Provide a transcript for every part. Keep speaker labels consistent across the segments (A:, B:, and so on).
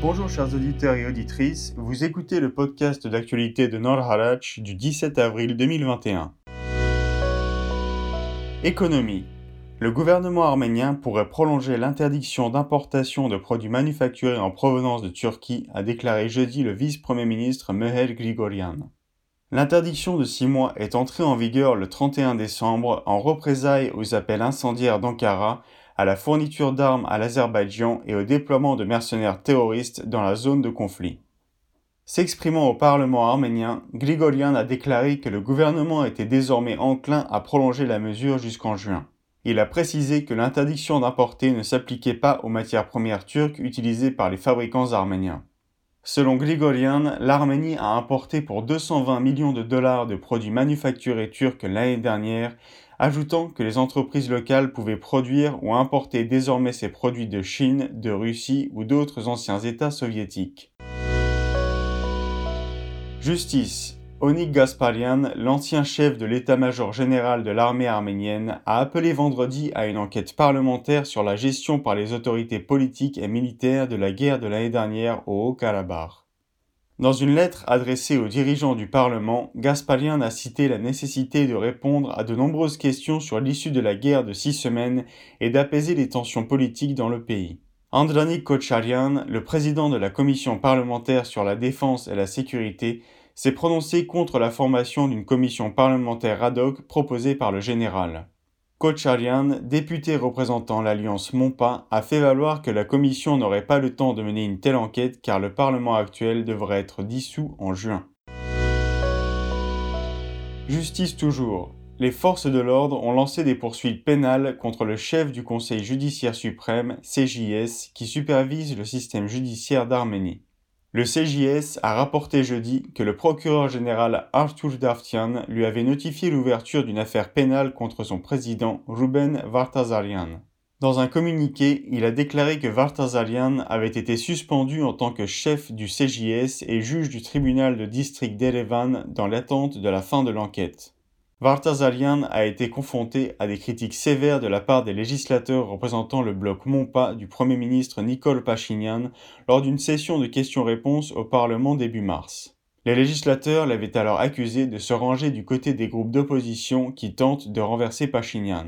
A: Bonjour chers auditeurs et auditrices, vous écoutez le podcast d'actualité de Nord du 17 avril 2021. Économie. Le gouvernement arménien pourrait prolonger l'interdiction d'importation de produits manufacturés en provenance de Turquie, a déclaré jeudi le vice-premier ministre Meher Grigorian. L'interdiction de six mois est entrée en vigueur le 31 décembre en représailles aux appels incendiaires d'Ankara à la fourniture d'armes à l'Azerbaïdjan et au déploiement de mercenaires terroristes dans la zone de conflit. S'exprimant au Parlement arménien, Grigorian a déclaré que le gouvernement était désormais enclin à prolonger la mesure jusqu'en juin. Il a précisé que l'interdiction d'importer ne s'appliquait pas aux matières premières turques utilisées par les fabricants arméniens. Selon Grigorian, l'Arménie a importé pour 220 millions de dollars de produits manufacturés turcs l'année dernière ajoutant que les entreprises locales pouvaient produire ou importer désormais ces produits de Chine, de Russie ou d'autres anciens États soviétiques. Justice. Onik Gasparian, l'ancien chef de l'état-major général de l'armée arménienne, a appelé vendredi à une enquête parlementaire sur la gestion par les autorités politiques et militaires de la guerre de l'année dernière au Haut-Karabakh. Dans une lettre adressée aux dirigeants du Parlement, Gasparian a cité la nécessité de répondre à de nombreuses questions sur l'issue de la guerre de six semaines et d'apaiser les tensions politiques dans le pays. Andranik Kocharian, le président de la commission parlementaire sur la défense et la sécurité, s'est prononcé contre la formation d'une commission parlementaire ad hoc proposée par le général. Kocharian, député représentant l'alliance MONPA, a fait valoir que la commission n'aurait pas le temps de mener une telle enquête car le Parlement actuel devrait être dissous en juin. Justice toujours. Les forces de l'ordre ont lancé des poursuites pénales contre le chef du Conseil judiciaire suprême, CJS, qui supervise le système judiciaire d'Arménie. Le CJS a rapporté jeudi que le procureur général Artur Davtian lui avait notifié l'ouverture d'une affaire pénale contre son président Ruben Vartazarian. Dans un communiqué, il a déclaré que Vartazarian avait été suspendu en tant que chef du CJS et juge du tribunal de district d'Erevan dans l'attente de la fin de l'enquête. Vartazalian a été confronté à des critiques sévères de la part des législateurs représentant le bloc Monpa du Premier ministre Nicole Pachinian lors d'une session de questions-réponses au Parlement début mars. Les législateurs l'avaient alors accusé de se ranger du côté des groupes d'opposition qui tentent de renverser Pachinian.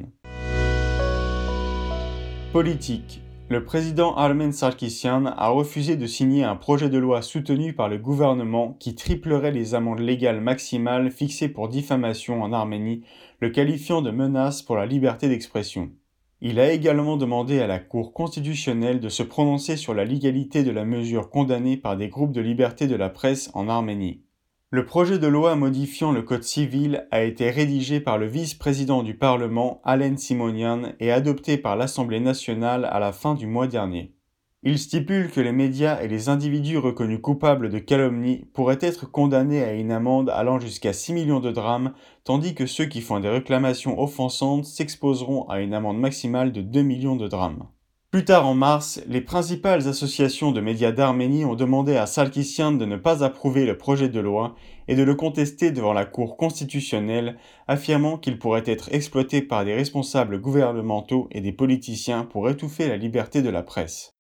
A: Politique. Le président Armen Sarkisian a refusé de signer un projet de loi soutenu par le gouvernement qui triplerait les amendes légales maximales fixées pour diffamation en Arménie, le qualifiant de menace pour la liberté d'expression. Il a également demandé à la Cour constitutionnelle de se prononcer sur la légalité de la mesure condamnée par des groupes de liberté de la presse en Arménie. Le projet de loi modifiant le Code civil a été rédigé par le vice-président du Parlement, Alain Simonian, et adopté par l'Assemblée nationale à la fin du mois dernier. Il stipule que les médias et les individus reconnus coupables de calomnie pourraient être condamnés à une amende allant jusqu'à 6 millions de drames, tandis que ceux qui font des réclamations offensantes s'exposeront à une amende maximale de 2 millions de drames. Plus tard en mars, les principales associations de médias d'Arménie ont demandé à Sarkissian de ne pas approuver le projet de loi et de le contester devant la Cour constitutionnelle, affirmant qu'il pourrait être exploité par des responsables gouvernementaux et des politiciens pour étouffer la liberté de la presse.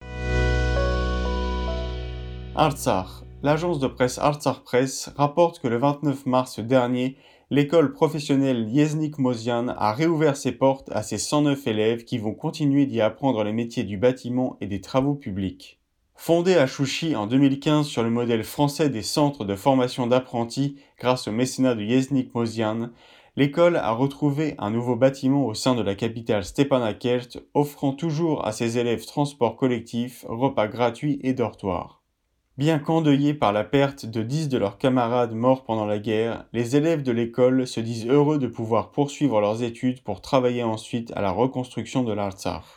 A: Artsar. L'agence de presse Artsar Press rapporte que le 29 mars dernier, l'école professionnelle Yeznik Mozian a réouvert ses portes à ses 109 élèves qui vont continuer d'y apprendre les métiers du bâtiment et des travaux publics. Fondée à Chouchi en 2015 sur le modèle français des centres de formation d'apprentis grâce au mécénat de Yeznik Mozian, l'école a retrouvé un nouveau bâtiment au sein de la capitale Stepanakert, offrant toujours à ses élèves transport collectif, repas gratuits et dortoirs. Bien qu'endeuillés par la perte de dix de leurs camarades morts pendant la guerre, les élèves de l'école se disent heureux de pouvoir poursuivre leurs études pour travailler ensuite à la reconstruction de l'Artsar.